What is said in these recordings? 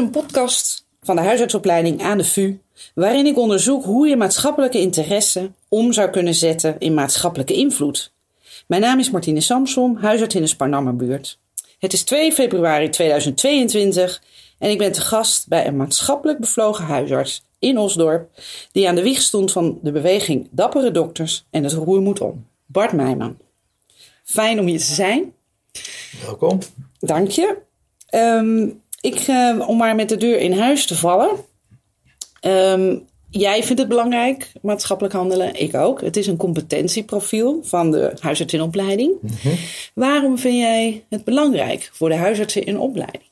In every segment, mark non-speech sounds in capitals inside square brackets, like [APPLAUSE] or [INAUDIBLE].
Een podcast van de huisartsopleiding aan de VU, waarin ik onderzoek hoe je maatschappelijke interesse om zou kunnen zetten in maatschappelijke invloed. Mijn naam is Martine Samsom, huisarts in de Sparnammerbuurt. Het is 2 februari 2022 en ik ben te gast bij een maatschappelijk bevlogen huisarts in Osdorp, die aan de wieg stond van de beweging Dappere Dokters en het roer moet om. Bart Meijman. Fijn om hier te zijn. Welkom. Dank je. Ehm, ik, uh, om maar met de deur in huis te vallen. Ehm, jij vindt het belangrijk, maatschappelijk handelen. Ik ook. Het is een competentieprofiel van de huisarts in opleiding. Mhm. Waarom vind jij het belangrijk voor de huisartsen in opleiding?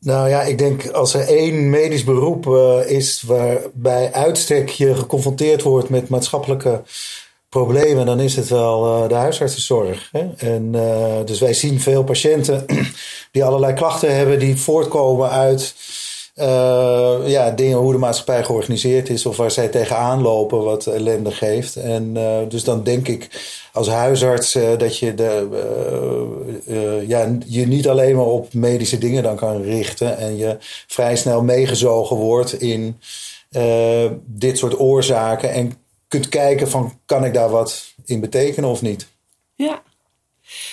Nou ja, ik denk als er één medisch beroep uh, is waarbij uitstek je geconfronteerd wordt met maatschappelijke problemen, dan is het wel uh, de huisartsenzorg. Hè? En uh, dus wij zien veel patiënten [CLEARS THROAT] die allerlei klachten hebben die voortkomen uit uh, ja, dingen hoe de maatschappij georganiseerd is of waar zij tegenaan lopen wat ellende geeft. En dus dan denk ik als huisarts dat je de, ja, je niet alleen maar op medische dingen dan kan richten en je vrij snel meegezogen wordt in dit soort oorzaken en kunt kijken van kan ik daar wat in betekenen of niet. Ja,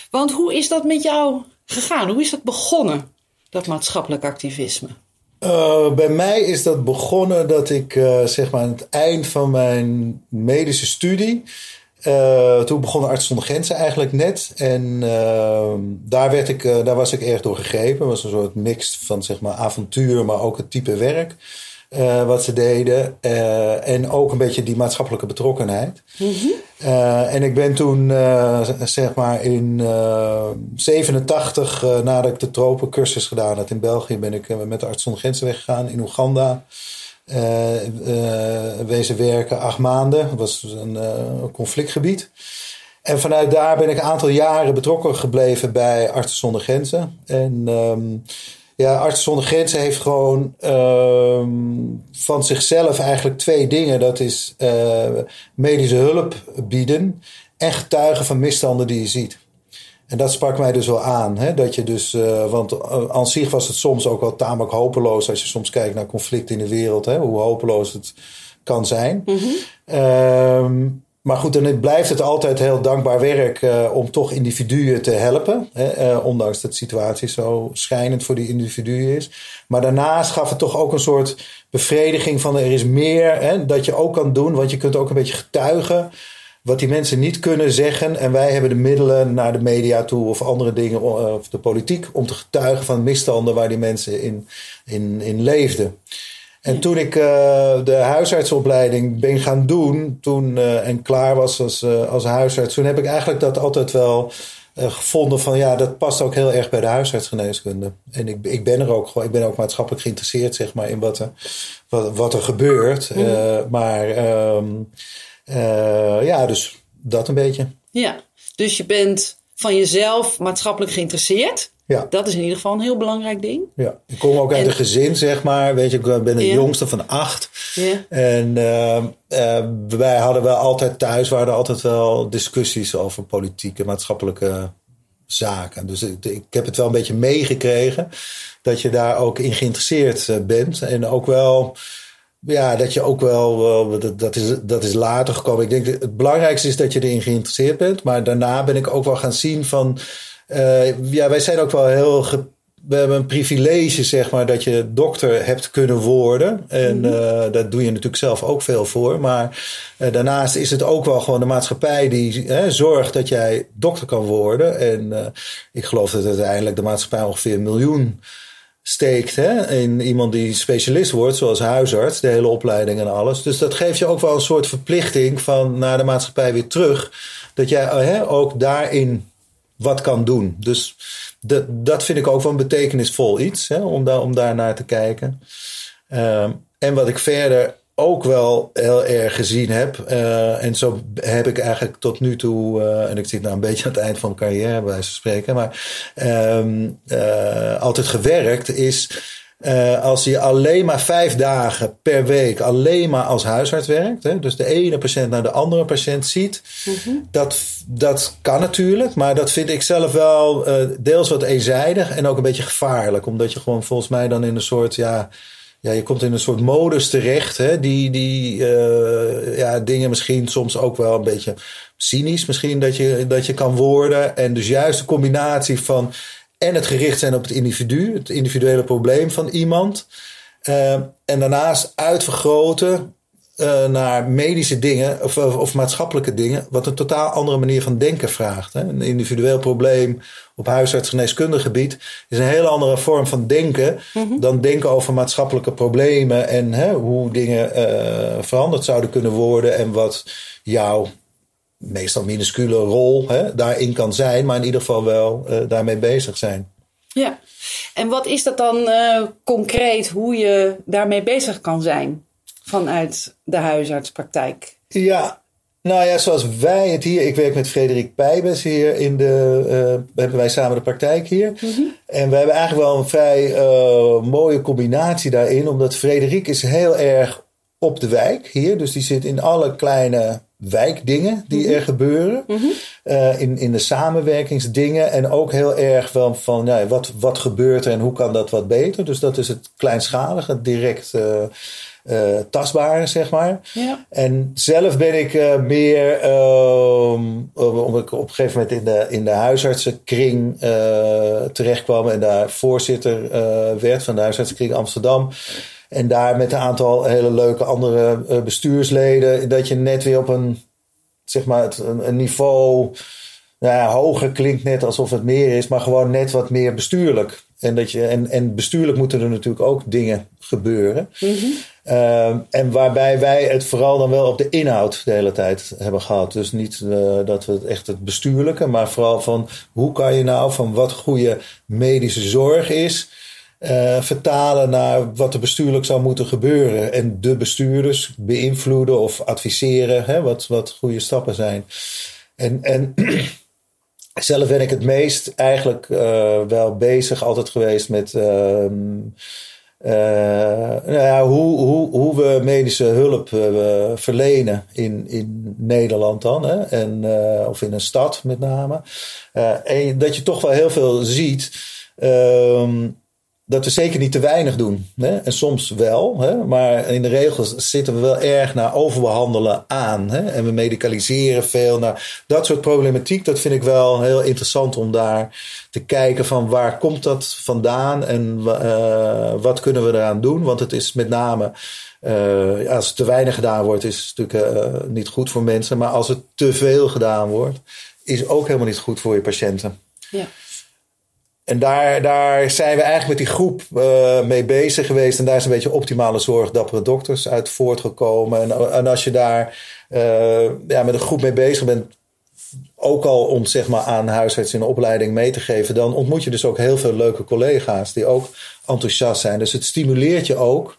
want hoe is dat met jou gegaan? Hoe is dat begonnen, dat maatschappelijk activisme? Uh, bij mij is dat begonnen dat ik uh, zeg maar aan het eind van mijn medische studie. Uh, toen begon Arts zonder Grenzen eigenlijk net. En daar, werd ik, daar was ik erg door gegrepen. Het was een soort mix van zeg maar, avontuur, maar ook het type werk. Uh, wat ze deden. Uh, en ook een beetje die maatschappelijke betrokkenheid. Uh, en ik ben toen, zeg maar in 87, nadat ik de tropencursus gedaan had in België, ben ik met de Arts zonder Grenzen weggegaan in Oeganda. wezen werken acht maanden. Dat was een conflictgebied. En vanuit daar ben ik een aantal jaren betrokken gebleven bij Artsen zonder Grenzen. En um, ja, Artsen zonder Grenzen heeft gewoon uh, van zichzelf eigenlijk twee dingen. Dat is uh, medische hulp bieden en getuigen van misstanden die je ziet. En dat sprak mij dus wel aan. Hè? Dat je dus, uh, want uh, aan zich was het soms ook wel tamelijk hopeloos als je soms kijkt naar conflicten in de wereld, hè? hoe hopeloos het kan zijn. Mm -hmm. Maar goed, dan blijft het altijd heel dankbaar werk uh, om toch individuen te helpen. Hè, uh, ondanks dat de situatie zo schijnend voor die individuen is. Maar daarnaast gaf het toch ook een soort bevrediging van er is meer hè, dat je ook kan doen. Want je kunt ook een beetje getuigen wat die mensen niet kunnen zeggen. En wij hebben de middelen naar de media toe of andere dingen, of de politiek, om te getuigen van misstanden waar die mensen in, in, in leefden. En toen ik uh, de huisartsopleiding ben gaan doen, toen uh, en klaar was als, uh, als huisarts, toen heb ik eigenlijk dat altijd wel gevonden van ja, dat past ook heel erg bij de huisartsgeneeskunde. En ik, ik ben er ook gewoon, ik ben ook maatschappelijk geïnteresseerd, zeg maar, in wat er, wat, wat er gebeurt. Mm. maar um, ja, dus dat een beetje. Ja, dus je bent van jezelf maatschappelijk geïnteresseerd. Ja. Dat is in ieder geval een heel belangrijk ding. Ja, ik kom ook uit een gezin, zeg maar. Weet je, ik ben de jongste van acht. Ja. En uh, uh, wij hadden wel altijd thuis, waren er altijd wel discussies over politieke, maatschappelijke zaken. Dus ik, ik heb het wel een beetje meegekregen dat je daar ook in geïnteresseerd eh, bent. En ook wel ja, dat je ook wel, dat, dat, is, dat is later gekomen. Ik denk het belangrijkste is dat je erin geïnteresseerd bent. Maar daarna ben ik ook wel gaan zien van uh, ja, wij zijn ook wel heel. we hebben een privilege, zeg maar, dat je dokter hebt kunnen worden. En mm -hmm. daar doe je natuurlijk zelf ook veel voor. Maar uh, daarnaast is het ook wel gewoon de maatschappij die zorgt dat jij dokter kan worden. En ik geloof dat uiteindelijk de maatschappij ongeveer een miljoen steekt hè, in iemand die specialist wordt, zoals huisarts, de hele opleiding en alles. Dus dat geeft je ook wel een soort verplichting van naar de maatschappij weer terug. Dat jij hè, ook daarin wat kan doen. Dus dat, dat vind ik ook wel een betekenisvol iets, hè, om, daar, om daar naar te kijken. Um, en wat ik verder ook wel heel erg gezien heb. Uh, en zo heb ik eigenlijk tot nu toe, uh, en ik zit nou een beetje aan het eind van mijn carrière bij ze spreken, maar um, uh, altijd gewerkt is als je alleen maar vijf dagen per week alleen maar als huisarts werkt, hè, dus de ene patiënt naar de andere patiënt ziet, mm-hmm. dat, dat kan natuurlijk, maar dat vind ik zelf wel deels wat eenzijdig en ook een beetje gevaarlijk, omdat je gewoon volgens mij dan in een soort, ja, ja je komt in een soort modus terecht, hè, die, die uh, ja, dingen misschien soms ook wel een beetje cynisch misschien dat je, dat je kan worden. En dus juist de combinatie van en het gericht zijn op het individu, het individuele probleem van iemand. Uh, en daarnaast uitvergroten uh, naar medische dingen of, of, maatschappelijke dingen, wat een totaal andere manier van denken vraagt. Hè. Een individueel probleem op huisartsgeneeskundig gebied is een hele andere vorm van denken mm-hmm. dan denken over maatschappelijke problemen en hè, hoe dingen uh, veranderd zouden kunnen worden en wat jouw meestal minuscule rol hè, daarin kan zijn, maar in ieder geval wel uh, daarmee bezig zijn. Ja, en wat is dat dan concreet hoe je daarmee bezig kan zijn vanuit de huisartspraktijk? Ja, nou ja, zoals wij het hier, ik werk met Frederik Pijbes hier in de, uh, hebben wij samen de praktijk hier. Mm-hmm. En we hebben eigenlijk wel een vrij mooie combinatie daarin, omdat Frederik is heel erg op de wijk hier, dus die zit in alle kleine wijkdingen die mhm. er gebeuren. Mhm. uh, in, in de samenwerkingsdingen. En ook heel erg van, van ja, wat, wat gebeurt er en hoe kan dat wat beter. Dus dat is het kleinschalige, direct uh, uh, tastbare, zeg maar. Ja. En zelf ben ik meer, ehm, omdat ik op een gegeven moment in de, in de huisartsenkring terechtkwam en daar voorzitter werd van de huisartsenkring Amsterdam. En daar met een aantal hele leuke andere bestuursleden, dat je net weer op een, zeg maar, een, een niveau nou ja, hoger klinkt net alsof het meer is, maar gewoon net wat meer bestuurlijk. En, dat je, en, en bestuurlijk moeten er natuurlijk ook dingen gebeuren. Mm-hmm. Uh, en waarbij wij het vooral dan wel op de inhoud de hele tijd hebben gehad. Dus niet uh, dat we het echt het bestuurlijke, maar vooral van hoe kan je nou van wat goede medische zorg is uh, vertalen naar wat er bestuurlijk zou moeten gebeuren. En de bestuurders beïnvloeden of adviseren hè, wat, wat goede stappen zijn. En, en [CLEARS THROAT] zelf ben ik het meest eigenlijk uh, wel bezig altijd geweest met. Uh, nou ja, hoe, hoe, hoe we medische hulp verlenen in, in Nederland dan. Hè? En, of in een stad met name. en dat je toch wel heel veel ziet. Ehm, dat we zeker niet te weinig doen. Hè? En soms wel, hè? maar in de regels zitten we wel erg naar overbehandelen aan. Hè? En we medicaliseren veel. naar dat soort problematiek, dat vind ik wel heel interessant om daar te kijken van waar komt dat vandaan en uh, wat kunnen we eraan doen. Want het is met name, uh, als er te weinig gedaan wordt, is het natuurlijk uh, niet goed voor mensen. Maar als het te veel gedaan wordt, is ook helemaal niet goed voor je patiënten. Ja. En daar, daar zijn we eigenlijk met die groep uh, mee bezig geweest. En daar is een beetje optimale zorg, dappere dokters uit voortgekomen. En, en als je daar uh, ja, met een groep mee bezig bent, ook al om zeg maar, aan huisarts in de opleiding mee te geven, dan ontmoet je dus ook heel veel leuke collega's die ook enthousiast zijn. Dus het stimuleert je ook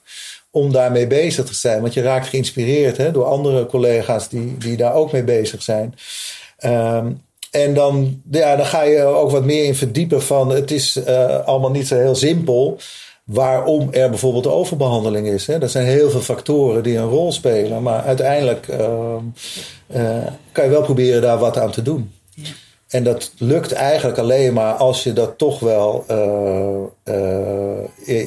om daarmee bezig te zijn. Want je raakt geïnspireerd hè, door andere collega's die, die daar ook mee bezig zijn. Um, en dan, ja, dan ga je ook wat meer in verdiepen van het is uh, allemaal niet zo heel simpel waarom er bijvoorbeeld overbehandeling is. Hè. Er zijn heel veel factoren die een rol spelen, maar uiteindelijk uh, uh, kan je wel proberen daar wat aan te doen. Ja. En dat lukt eigenlijk alleen maar als je dat toch wel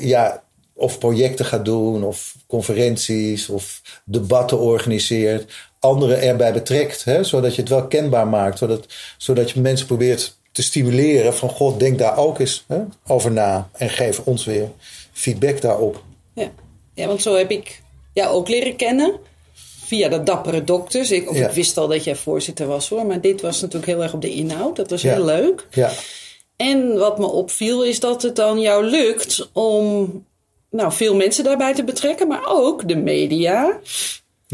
ja, of projecten gaat doen, of conferenties, of debatten organiseert anderen erbij betrekt. Hè, zodat je het wel kenbaar maakt. Zodat, zodat je mensen probeert te stimuleren van God, denk daar ook eens hè, over na. En geef ons weer feedback daarop. Ja. ja, want zo heb ik jou ook leren kennen. Via de dappere dokters. Ik, of ik wist al dat jij voorzitter was hoor. Maar dit was natuurlijk heel erg op de inhoud. Dat was heel leuk. Ja. En wat me opviel is dat het dan jou lukt om nou, veel mensen daarbij te betrekken. Maar ook de media.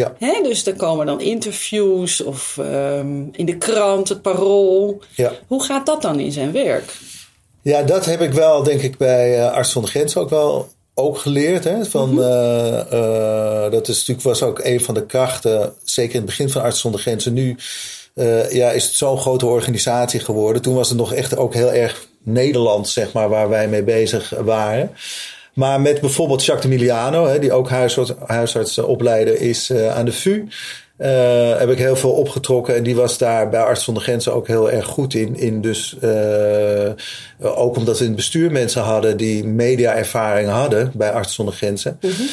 Ja. Hè? Dus er komen dan interviews of um, in de krant, het parool. Ja. Hoe gaat dat dan in zijn werk? Ja, dat heb ik wel, denk ik, bij uh, Arts van de Grens ook wel ook geleerd. Hè? Van, mm -hmm. uh, uh, dat is natuurlijk, was ook een van de krachten, zeker in het begin van Arts zonder Grenzen. Nu ja, is het zo'n grote organisatie geworden. Toen was het nog echt ook heel erg Nederland, zeg maar, waar wij mee bezig waren. Maar met bijvoorbeeld Jacques de Miliano, hè, die ook huisarts, is aan de VU. Uh, heb ik heel veel opgetrokken. En die was daar bij Arts zonder Grenzen ook heel erg goed in. in dus, uh, ook omdat we in het bestuur mensen hadden die media-ervaring hadden bij Arts zonder Grenzen. Mm -hmm.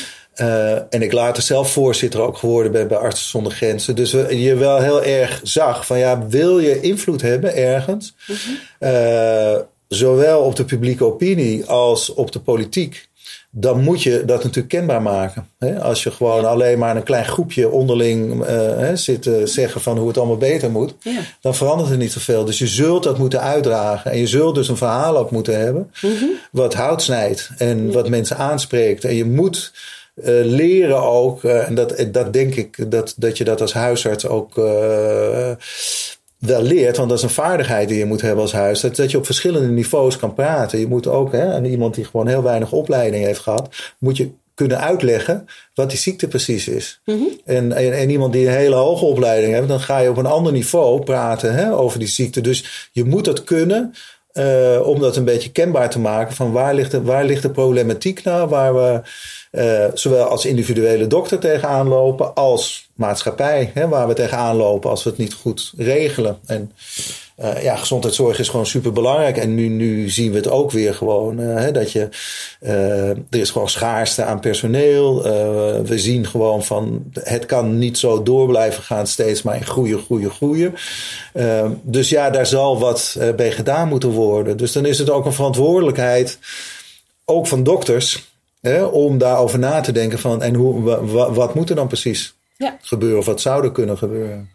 uh, en ik later zelf voorzitter ook geworden ben bij Artsen zonder Grenzen. Dus we, je wel heel erg zag van ja, wil je invloed hebben ergens? Mm -hmm. zowel op de publieke opinie als op de politiek dan moet je dat natuurlijk kenbaar maken. Als je gewoon alleen maar een klein groepje onderling uh, zit te zeggen van hoe het allemaal beter moet, ja. dan verandert er niet zoveel. Dus je zult dat moeten uitdragen. En je zult dus een verhaal ook moeten hebben mm -hmm. wat hout snijdt en wat mensen aanspreekt. En je moet uh, leren ook, uh, en dat, dat denk ik dat, dat je dat als huisarts ook wel leert, want dat is een vaardigheid die je moet hebben als huis, dat, dat je op verschillende niveaus kan praten. Je moet ook, hè, aan iemand die gewoon heel weinig opleiding heeft gehad, moet je kunnen uitleggen wat die ziekte precies is. Mm -hmm. en, en, en, iemand die een hele hoge opleiding heeft, dan ga je op een ander niveau praten hè, over die ziekte. Dus je moet dat kunnen. Uh, om dat een beetje kenbaar te maken van waar ligt de, waar ligt de problematiek nou, waar we uh, zowel als individuele dokter tegenaan lopen, als maatschappij, hè, waar we tegenaan lopen als we het niet goed regelen. En uh, ja, gezondheidszorg is gewoon super belangrijk. En nu, nu zien we het ook weer gewoon. Uh, hè, dat je, uh, er is gewoon schaarste aan personeel. we zien gewoon van het kan niet zo door blijven gaan, steeds maar in groeien, groeien, groeien. dus ja, daar zal wat bij gedaan moeten worden. Dus dan is het ook een verantwoordelijkheid, ook van dokters, hè, om daarover na te denken van en hoe, wat moet er dan precies ja. gebeuren of wat zou er kunnen gebeuren.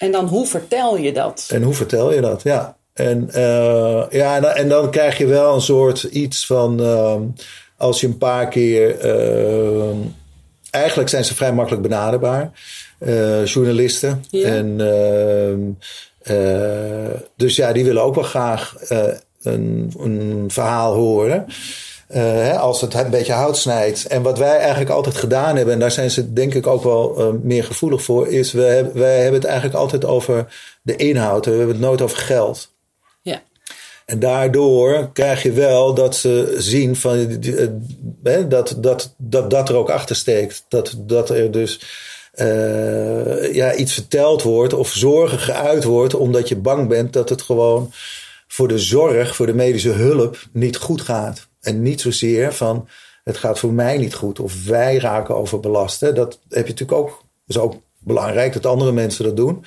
En dan hoe vertel je dat? En hoe vertel je dat, ja. En, uh, ja, en, en, dan krijg je wel een soort iets van. Uh, als je een paar keer. Uh, eigenlijk zijn ze vrij makkelijk benaderbaar, journalisten. Ja. En, ehm, dus ja, die willen ook wel graag een, een verhaal horen. Uh, hè, als het een beetje hout snijdt. En wat wij eigenlijk altijd gedaan hebben, en daar zijn ze denk ik ook wel uh, meer gevoelig voor, is we hebben, wij hebben het eigenlijk altijd over de inhoud. We hebben het nooit over geld. Ja. En daardoor krijg je wel dat ze zien van, uh, dat, dat, dat dat er ook achter steekt. Dat, dat er dus ja, iets verteld wordt of zorgen geuit wordt omdat je bang bent dat het gewoon voor de zorg, voor de medische hulp niet goed gaat. En niet zozeer van het gaat voor mij niet goed of wij raken overbelast. Hè. Dat heb je natuurlijk ook. is ook belangrijk dat andere mensen dat doen.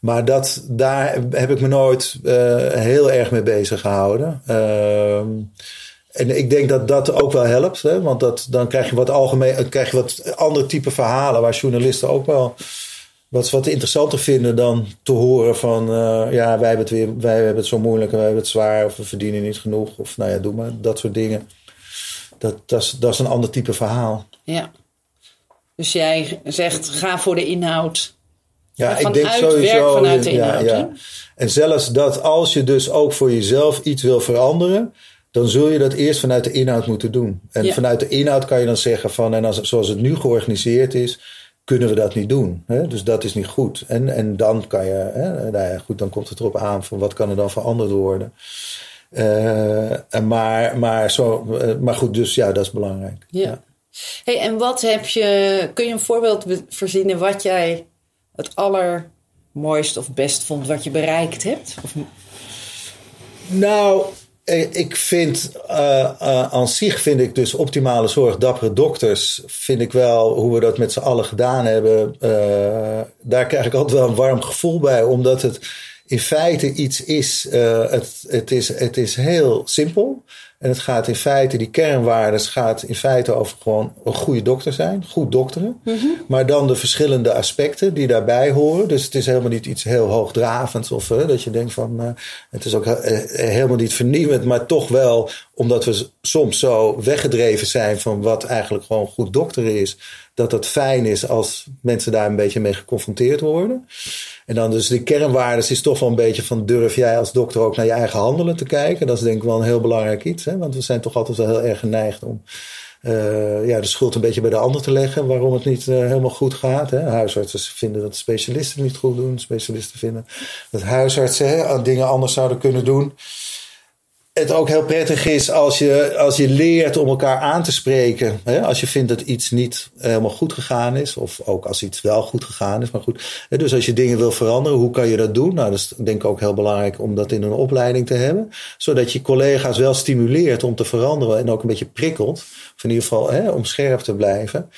Maar dat, daar heb ik me nooit uh, heel erg mee bezig gehouden. Uh, en ik denk dat dat ook wel helpt. Hè? Want dat, dan krijg je wat algemeen, krijg je wat andere type verhalen waar journalisten ook wel wat, wat interessanter vinden dan te horen van uh, ja, wij hebben het weer, wij hebben het zo moeilijk en wij hebben het zwaar of we verdienen niet genoeg of nou ja, doe maar dat soort dingen. Dat, dat, is, dat is een ander type verhaal. Ja. Dus jij zegt ga voor de inhoud. Ja, ik denk sowieso. Werk vanuit de inhoud. Ja, ja. En zelfs dat als je dus ook voor jezelf iets wil veranderen, dan zul je dat eerst vanuit de inhoud moeten doen. En ja. vanuit de inhoud kan je dan zeggen van, en als, zoals het nu georganiseerd is, kunnen we dat niet doen. Hè? Dus dat is niet goed. En, en dan kan je, hè, nou ja, goed, dan komt het erop aan van wat kan er dan veranderd worden. Uh, maar, maar, zo, uh, maar goed, dus ja, dat is belangrijk. Ja. ja. Hey, en wat heb je, kun je een voorbeeld verzinnen wat jij het allermooist of best vond wat je bereikt hebt? Of... Nou, ik vind, uh, uh, aan zich vind ik dus optimale zorg, dappere dokters, vind ik wel hoe we dat met z'n allen gedaan hebben. Daar krijg ik altijd wel een warm gevoel bij, omdat het in feite iets is, het, het is, het is heel simpel. En het gaat in feite, die kernwaarden gaat in feite over gewoon een goede dokter zijn, goed dokteren. Mm -hmm. Maar dan de verschillende aspecten die daarbij horen. Dus het is helemaal niet iets heel hoogdravends of uh, dat je denkt van, uh, het is ook uh, helemaal niet vernieuwend, maar toch wel omdat we soms zo weggedreven zijn van wat eigenlijk gewoon goed dokteren is, dat het fijn is als mensen daar een beetje mee geconfronteerd worden. En dan dus de kernwaardes is toch wel een beetje van durf jij als dokter ook naar je eigen handelen te kijken. Dat is denk ik wel een heel belangrijk iets. Hè? Want we zijn toch altijd wel heel erg geneigd om uh, ja, de schuld een beetje bij de ander te leggen waarom het niet uh, helemaal goed gaat. Hè? Huisartsen vinden dat specialisten niet goed doen. Specialisten vinden dat huisartsen hè, dingen anders zouden kunnen doen. Het ook heel prettig is als je, als je leert om elkaar aan te spreken. Hè? Als je vindt dat iets niet helemaal goed gegaan is. Of ook als iets wel goed gegaan is. Maar goed, dus als je dingen wil veranderen, hoe kan je dat doen? Nou, dat is denk ik ook heel belangrijk om dat in een opleiding te hebben. Zodat je collega's wel stimuleert om te veranderen. En ook een beetje prikkelt. Of in ieder geval hè, om scherp te blijven.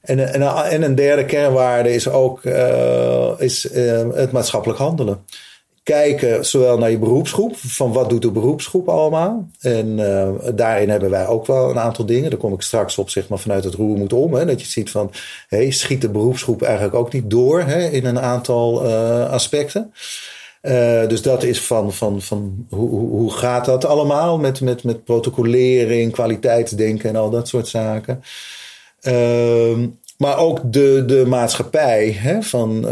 En, en, en een derde kernwaarde is ook uh, is, uh, het maatschappelijk handelen kijken zowel naar je beroepsgroep, van wat doet de beroepsgroep allemaal. En uh, daarin hebben wij ook wel een aantal dingen. Daar kom ik straks op, zeg maar, vanuit het roer moet om. Hè, dat je ziet van, hey, schiet de beroepsgroep eigenlijk ook niet door hè, in een aantal uh, aspecten. Uh, dus dat is van, van, van hoe, hoe gaat dat allemaal met, met, met protocolering, kwaliteitsdenken en al dat soort zaken. Uh, maar ook de, de maatschappij, hè, van,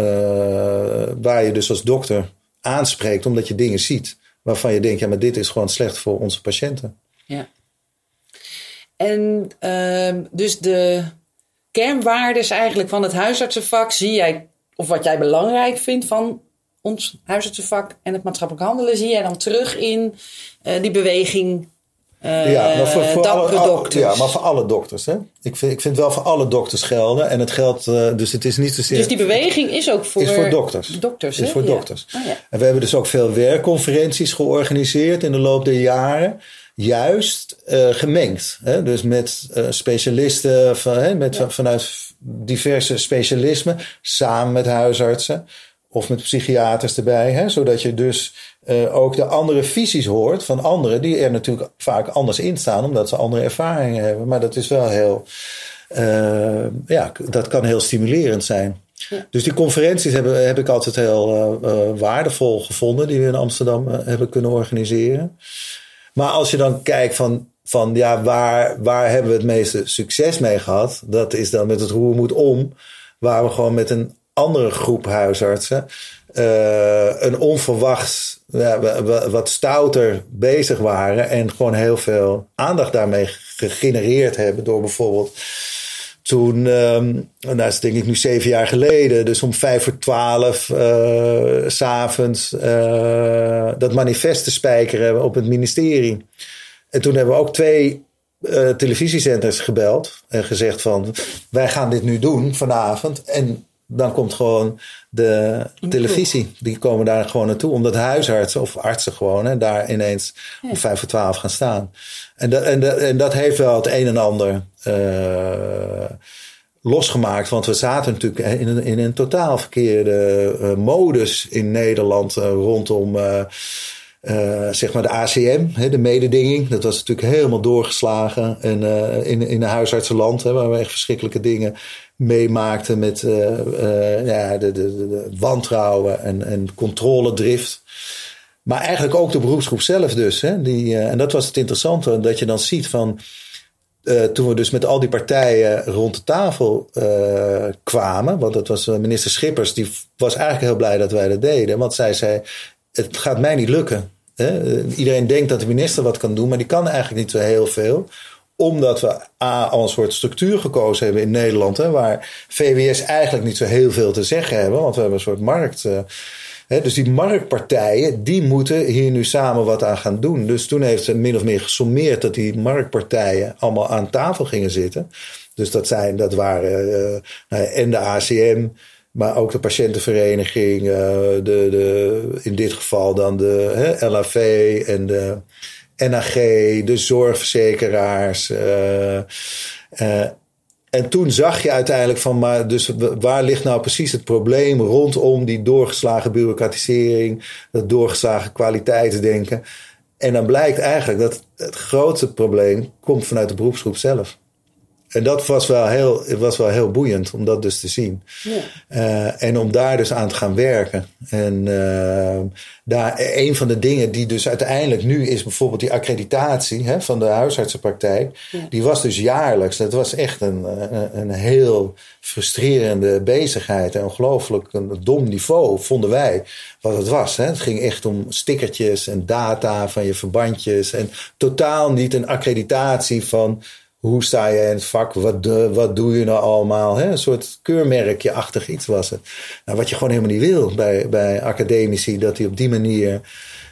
waar je dus als dokter aanspreekt omdat je dingen ziet waarvan je denkt, ja, maar dit is gewoon slecht voor onze patiënten. Ja. En uh, dus de kernwaardes eigenlijk van het huisartsenvak zie jij, of wat jij belangrijk vindt van ons huisartsenvak en het maatschappelijk handelen, zie jij dan terug in uh, die beweging ja, maar voor, voor alle. Ja, maar voor alle dokters. Hè? Ik, vind, ik vind wel voor alle dokters gelden. En het geldt, uh, dus het is niet zozeer... Dus die beweging is ook voor, is voor dokters. dokters is voor dokters. Oh, ja. En we hebben dus ook veel werkconferenties georganiseerd in de loop der jaren. Juist uh, gemengd. Hè? Dus met specialisten van, hè, met, ja. vanuit diverse specialismen. Samen met huisartsen. Of met psychiaters erbij. Hè? Zodat je dus uh, ook de andere visies hoort van anderen die er natuurlijk vaak anders in staan, omdat ze andere ervaringen hebben. Maar dat is wel heel, uh, ja, dat kan heel stimulerend zijn. Ja. Dus die conferenties hebben, heb ik altijd heel uh, waardevol gevonden, die we in Amsterdam hebben kunnen organiseren. Maar als je dan kijkt van, van ja, waar, waar hebben we het meeste succes mee gehad? Dat is dan met het roer moet om, waar we gewoon met een andere groep huisartsen een onverwachts wat stouter bezig waren en gewoon heel veel aandacht daarmee gegenereerd hebben door bijvoorbeeld toen, um, dat is denk ik nu zeven jaar geleden, dus om vijf voor twaalf uh, s'avonds uh, dat manifest te spijkeren op het ministerie. En toen hebben we ook twee televisiezenders gebeld en gezegd van wij gaan dit nu doen vanavond en dan komt gewoon de televisie. Die komen daar gewoon naartoe. Omdat huisartsen of artsen gewoon hè, daar ineens om vijf voor twaalf gaan staan. En dat, en, dat, en dat heeft wel het een en ander uh, losgemaakt. Want we zaten natuurlijk in een, in een totaal verkeerde uh, modus in Nederland uh, rondom... Uh, zeg maar de ACM, hè, de mededinging. Dat was natuurlijk helemaal doorgeslagen en, uh, in, in een huisartsenland, hè, waar we echt verschrikkelijke dingen meemaakten met uh, ja, de, de, wantrouwen en, en controledrift. Maar eigenlijk ook de beroepsgroep zelf dus. Hè, die, en dat was het interessante, dat je dan ziet van... toen we dus met al die partijen rond de tafel kwamen... want dat was minister Schippers, die was eigenlijk heel blij dat wij dat deden. Want zij zei, het gaat mij niet lukken. Hè? Iedereen denkt dat de minister wat kan doen, maar die kan eigenlijk niet zo heel veel omdat we A, al een soort structuur gekozen hebben in Nederland, hè, waar VWS eigenlijk niet zo heel veel te zeggen hebben, want we hebben een soort markt. Uh, hè, dus die marktpartijen, die moeten hier nu samen wat aan gaan doen. Dus toen heeft ze min of meer gesommeerd dat die marktpartijen allemaal aan tafel gingen zitten. Dus dat, zijn, dat waren uh, en de ACM, maar ook de patiëntenvereniging, uh, de, de, in dit geval dan de hè, LAV en de NAG, de zorgverzekeraars. Uh, uh, en toen zag je uiteindelijk van, maar dus waar ligt nou precies het probleem rondom die doorgeslagen bureaucratisering, dat doorgeslagen kwaliteitsdenken. En dan blijkt eigenlijk dat het grootste probleem komt vanuit de beroepsgroep zelf. En dat was wel heel, het was wel heel boeiend om dat dus te zien. Ja. Uh, en om daar dus aan te gaan werken. En uh, daar, een van de dingen die dus uiteindelijk nu is bijvoorbeeld die accreditatie hè, van de huisartsenpraktijk. Ja. Die was dus jaarlijks. Dat was echt een, een, een heel frustrerende bezigheid. En ongelooflijk een dom niveau vonden wij wat het was. Hè. Het ging echt om stickertjes en data van je verbandjes. En totaal niet een accreditatie van hoe sta je in het vak? Wat, wat doe je nou allemaal? Hè? Een soort keurmerkje-achtig iets was het. Nou, wat je gewoon helemaal niet wil bij, bij academici, dat die op die manier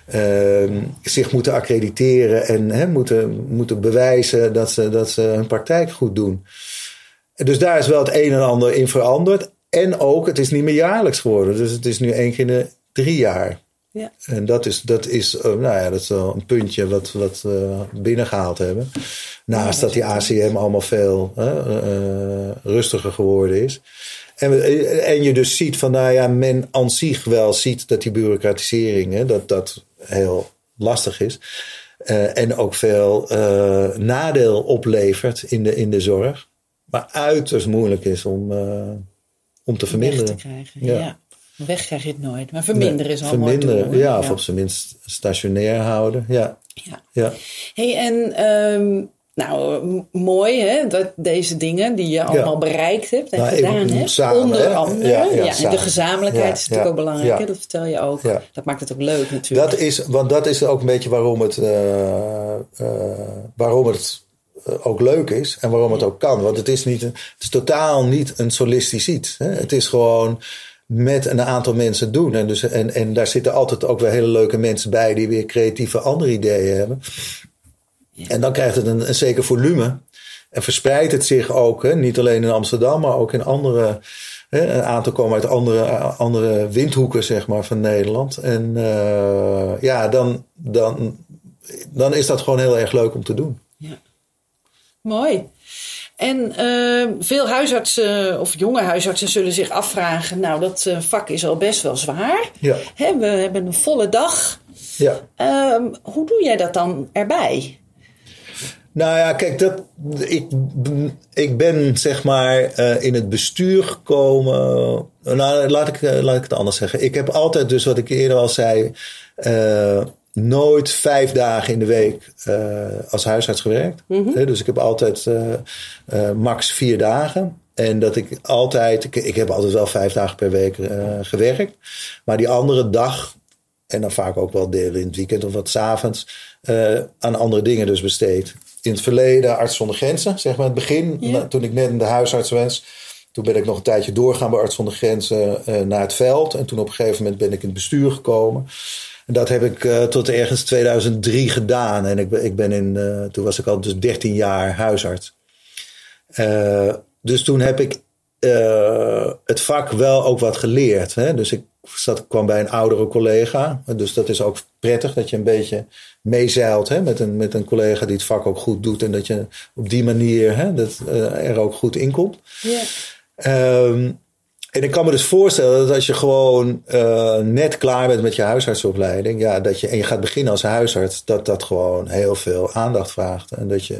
ehm, zich moeten accrediteren en hè, moeten, moeten bewijzen dat ze, dat ze hun praktijk goed doen. Dus daar is wel het een en ander in veranderd. En ook, het is niet meer jaarlijks geworden. Dus het is nu één keer in de drie jaar. Ja. En dat is, dat is, uh, nou ja, dat is wel een puntje wat, wat we binnengehaald hebben. Naast dat die ACM allemaal veel uh, rustiger geworden is. En, en je dus ziet van, nou ja, men aan zich wel ziet dat die bureaucratisering, hè, dat dat heel lastig is. Uh, en ook veel nadeel oplevert in de, in de zorg. Maar uiterst moeilijk is om, om te verminderen. Weg te krijgen, ja. ja. Weg krijg je het nooit. Maar verminderen nee, is al verminderen, mooi. Ja, of op zijn minst stationair houden. Ja. Ja. ja. Hey, en um, nou, mooi hè, dat deze dingen die je allemaal ja. bereikt hebt en nou, gedaan hebt. Samen, onder hè? andere. Ja, Ja, ja, en de gezamenlijkheid is natuurlijk ook belangrijk. Hè? Dat vertel je ook. Dat maakt het ook leuk natuurlijk. Dat is, want dat is ook een beetje waarom het, uh, uh, waarom het uh, ook leuk is en waarom het ook kan. Want het is, niet een, het is totaal niet een solistisch iets. Hè? Het is gewoon met een aantal mensen doen. En, dus, en, en daar zitten altijd ook weer hele leuke mensen bij die weer creatieve andere ideeën hebben. Ja. En dan krijgt het een, een zeker volume. En verspreidt het zich ook, hè? niet alleen in Amsterdam, maar ook in andere. Hè? Een aantal komen uit andere, andere windhoeken zeg maar, van Nederland. En uh, ja, dan, dan, dan is dat gewoon heel erg leuk om te doen. Ja. Mooi. En uh, veel huisartsen of jonge huisartsen zullen zich afvragen: Nou, dat uh, vak is al best wel zwaar. Ja. He, we hebben een volle dag. Ja. Uh, hoe doe jij dat dan erbij? Nou ja, kijk, dat, ik, ik ben zeg maar uh, in het bestuur gekomen. Nou, laat ik, laat ik het anders zeggen. Ik heb altijd, dus wat ik eerder al zei, uh, nooit vijf dagen in de week uh, als huisarts gewerkt. Mm-hmm. Dus ik heb altijd max vier dagen. En dat ik altijd, ik, ik, heb altijd wel vijf dagen per week gewerkt. Maar die andere dag, en dan vaak ook wel delen in het weekend of wat s'avonds, aan andere dingen dus besteed in het verleden Arts zonder Grenzen, zeg maar het begin. Ja. Toen ik net in de huisarts was. Toen ben ik nog een tijdje doorgaan bij Arts zonder Grenzen uh, naar het veld. En toen op een gegeven moment ben ik in het bestuur gekomen. En dat heb ik uh, tot ergens 2003 gedaan. En ik, ik ben in, uh, toen was ik al dus 13 jaar huisarts. dus toen heb ik het vak wel ook wat geleerd. Hè? Dus ik zat, kwam bij een oudere collega. Dus dat is ook prettig dat je een beetje meezeilt hè, met, een, met een collega die het vak ook goed doet. En dat je op die manier hè, dat, uh, er ook goed in komt. Yeah. Um, en ik kan me dus voorstellen dat als je gewoon uh, net klaar bent met je huisartsopleiding, ja, dat je, en je gaat beginnen als huisarts, dat dat gewoon heel veel aandacht vraagt. En dat je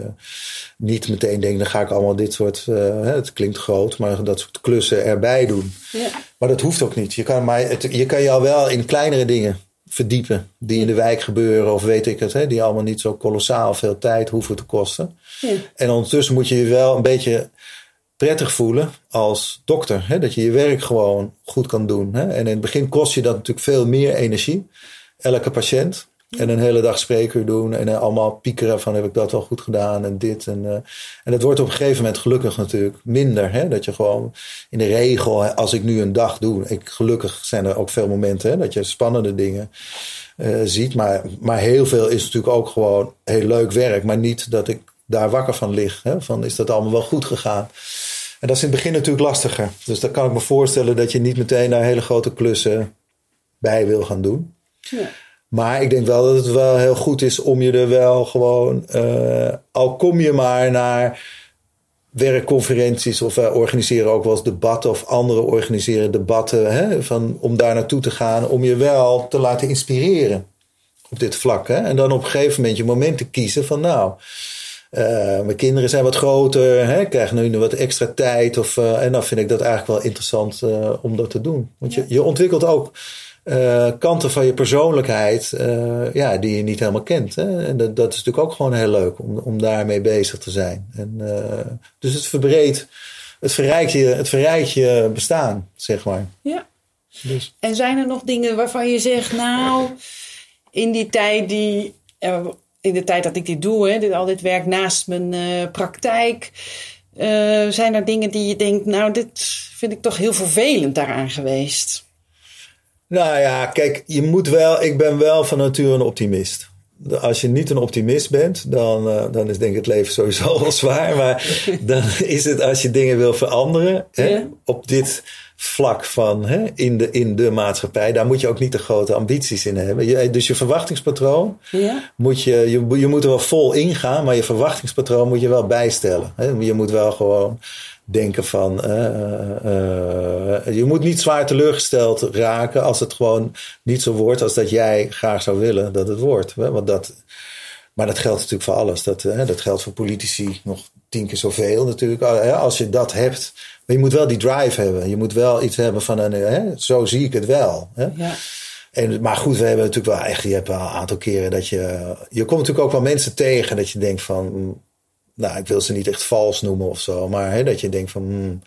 niet meteen denkt, dan ga ik allemaal dit soort, uh, het klinkt groot, maar dat soort klussen erbij doen. Yeah. Maar dat hoeft ook niet. Je kan, maar het, je kan je al wel in kleinere dingen verdiepen die in de wijk gebeuren of weet ik het, hè, die allemaal niet zo kolossaal veel tijd hoeven te kosten. Yeah. En ondertussen moet je je wel een beetje prettig voelen als dokter. Hè? Dat je je werk gewoon goed kan doen. Hè? En in het begin kost je dat natuurlijk veel meer energie. Elke patiënt. En een hele dag spreker doen. En allemaal piekeren van heb ik dat wel goed gedaan. En dit. En, uh, en dat wordt op een gegeven moment gelukkig natuurlijk minder. Hè? Dat je gewoon in de regel, als ik nu een dag doe. Ik, gelukkig zijn er ook veel momenten hè, dat je spannende dingen uh, ziet. Maar, maar heel veel is natuurlijk ook gewoon heel leuk werk. Maar niet dat ik daar wakker van lig. Hè? Van is dat allemaal wel goed gegaan? En dat is in het begin natuurlijk lastiger. Dus dan kan ik me voorstellen dat je niet meteen daar hele grote klussen bij wil gaan doen. Ja. Maar ik denk wel dat het wel heel goed is om je er wel gewoon, uh, al kom je maar naar werkconferenties of wij organiseren ook wel eens debatten of anderen organiseren debatten, hè, van, om daar naartoe te gaan, om je wel te laten inspireren op dit vlak. Hè? En dan op een gegeven moment je moment te kiezen van nou, uh, mijn kinderen zijn wat groter, hè, krijgen nu wat extra tijd. Of, uh, en dan vind ik dat eigenlijk wel interessant uh, om dat te doen. Want je, je ontwikkelt ook kanten van je persoonlijkheid ja, die je niet helemaal kent. Hè? En dat, dat is natuurlijk ook gewoon heel leuk om, om daarmee bezig te zijn. En, dus het verbreedt, het verrijkt, je, het verrijkt je bestaan, zeg maar. Ja. Dus. En zijn er nog dingen waarvan je zegt, nou, in die tijd die in de tijd dat ik dit doe, hè, dit, al dit werk naast mijn uh, praktijk, uh, zijn er dingen die je denkt, nou, dit vind ik toch heel vervelend daaraan geweest? Nou ja, kijk, je moet wel, ik ben wel van nature een optimist. Als je niet een optimist bent, dan, uh, dan is denk ik het leven sowieso [LAUGHS] wel zwaar. Maar dan is het als je dingen wil veranderen hè, Ja. op dit vlak van hè, in, de, in de maatschappij, daar moet je ook niet te grote ambities in hebben. Je, dus je verwachtingspatroon Ja? moet je, je, je moet er wel vol ingaan, maar je verwachtingspatroon moet je wel bijstellen. Hè? Je moet wel gewoon denken van. eh, eh, eh, je moet niet zwaar teleurgesteld raken als het gewoon niet zo wordt als dat jij graag zou willen dat het wordt. Hè? Want dat, maar dat geldt natuurlijk voor alles. Dat, hè, dat geldt voor politici nog tien keer zoveel natuurlijk. Als je dat hebt. Maar je moet wel die drive hebben. Je moet wel iets hebben van een. Hè? Zo zie ik het wel. Hè? Ja. En, maar goed, we hebben natuurlijk wel echt, je hebt wel een aantal keren dat je, je komt natuurlijk ook wel mensen tegen dat je denkt van, nou, ik wil ze niet echt vals noemen of zo, maar hè, dat je denkt van, mm,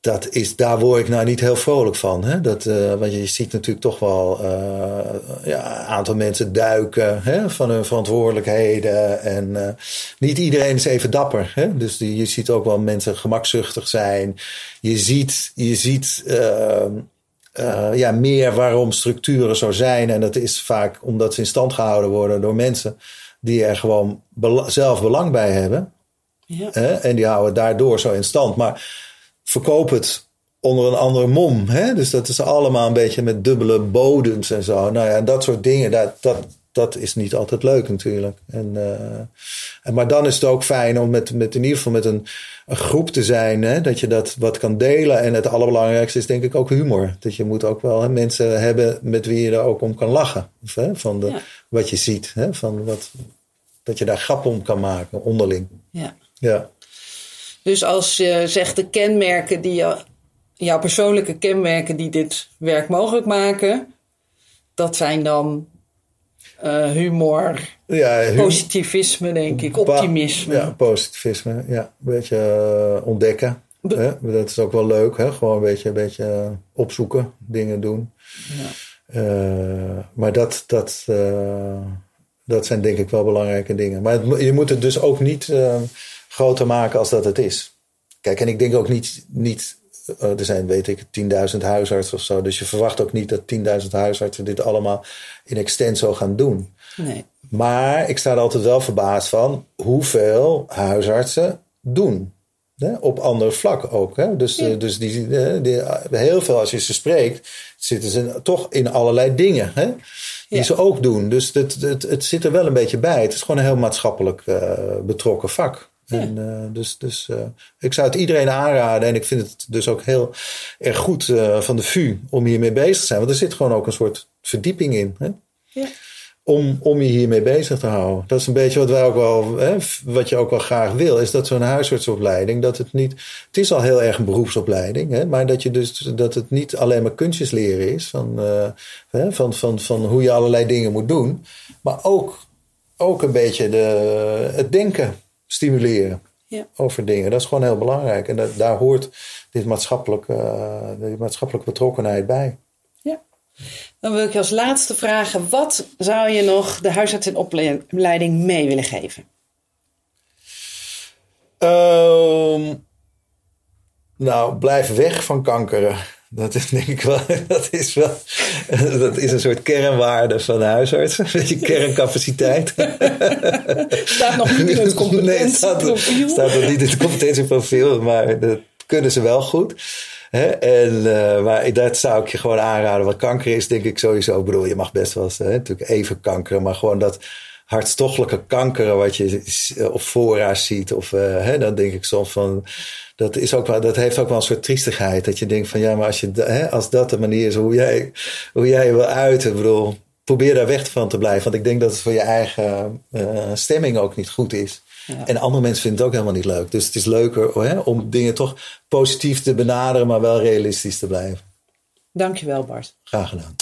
dat is, daar word ik nou niet heel vrolijk van. Hè? Dat, eh, want je ziet natuurlijk toch wel eh, ja, een aantal mensen duiken hè, van hun verantwoordelijkheden. En eh, niet iedereen is even dapper. Hè? Dus die, je ziet ook wel mensen gemakzuchtig zijn. Je ziet, je ziet eh, eh, ja, meer waarom structuren zo zijn. En dat is vaak omdat ze in stand gehouden worden door mensen die er gewoon bela- zelf belang bij hebben. Ja. Hè? En die houden daardoor zo in stand. Maar verkoop het onder een andere mom. Hè? Dus dat is allemaal een beetje met dubbele bodems en zo. Nou ja, en dat soort dingen, dat, dat, dat is niet altijd leuk natuurlijk. En, eh, en, maar dan is het ook fijn om met, met in ieder geval met een, een groep te zijn. Hè? Dat je dat wat kan delen. En het allerbelangrijkste is denk ik ook humor. Dat je moet ook wel hè, mensen hebben met wie je er ook om kan lachen. Of, hè? Van de, Ja. wat je ziet. Hè? Van wat, dat je daar grap om kan maken, onderling. ja. Ja. Dus als je zegt de kenmerken die jouw persoonlijke kenmerken die dit werk mogelijk maken, dat zijn dan eh, humor, Ja, positivisme, denk ik, optimisme. Ja, positivisme. Ja, een beetje eh, ontdekken. Hè? Dat is ook wel leuk. Hè? Gewoon een beetje, een beetje opzoeken, dingen doen. Ja. Eh, maar dat, dat, dat zijn denk ik wel belangrijke dingen. Maar het je moet het dus ook niet groter maken als dat het is. Kijk, en ik denk ook niet, niet er zijn, weet ik, 10.000 huisartsen of zo. Dus je verwacht ook niet dat 10.000 huisartsen dit allemaal in extenso gaan doen. Nee. Maar ik sta er altijd wel verbaasd van hoeveel huisartsen doen. Hè? Op ander vlak ook. Hè? Dus, Ja. eh, dus die, eh, die, heel veel als je ze spreekt, zitten ze toch in allerlei dingen. Hè? Die Ja. ze ook doen. Dus het, het, het zit er wel een beetje bij. Het is gewoon een heel maatschappelijk eh, betrokken vak. Ja. En, eh, dus dus eh, ik zou het iedereen aanraden. En ik vind het dus ook heel erg goed eh, van de VU om hiermee bezig te zijn. Want er zit gewoon ook een soort verdieping in. Hè? Ja. om, om je hiermee bezig te houden. Dat is een beetje wat wij ook wel, hè, wat je ook wel graag wil, is dat zo'n huisartsopleiding, dat het niet, het is al heel erg een beroepsopleiding, hè, maar dat je dus, dat het niet alleen maar kunstjes leren is van, hè, van, van, van hoe je allerlei dingen moet doen, maar ook, ook een beetje de, het denken stimuleren Ja. over dingen. Dat is gewoon heel belangrijk en dat, daar hoort dit maatschappelijk, eh, die maatschappelijke betrokkenheid bij. Ja. Dan wil ik je als laatste vragen: wat zou je nog de huisarts in opleiding mee willen geven? Ehm, nou, blijf weg van kankeren. Dat is denk ik wel, [LAUGHS] dat is wel, dat is een soort kernwaarde van de huisarts. Een beetje kerncapaciteit. [LAUGHS] Staat nog niet in het Nee, het staat, competentieprofiel. staat nog niet in het competentieprofiel, maar dat kunnen ze wel goed. En, eh, maar dat zou ik je gewoon aanraden. Want kanker is denk ik sowieso, ik bedoel, je mag best wel eens, hè, natuurlijk even kankeren, maar gewoon dat hartstochtelijke kankeren wat je op fora ziet. Of uh, hè, dan denk ik soms van, dat, is ook wel, dat heeft ook wel een soort triestigheid. Dat je denkt van, ja, maar als, je, hè, als dat de manier is hoe jij, hoe jij je wil uiten, ik bedoel, probeer daar weg van te blijven. Want ik denk dat het voor je eigen uh, stemming ook niet goed is. Ja. En andere mensen vinden het ook helemaal niet leuk. Dus het is leuker hè, om dingen toch positief te benaderen, maar wel realistisch te blijven. Dankjewel, Bart. Graag gedaan.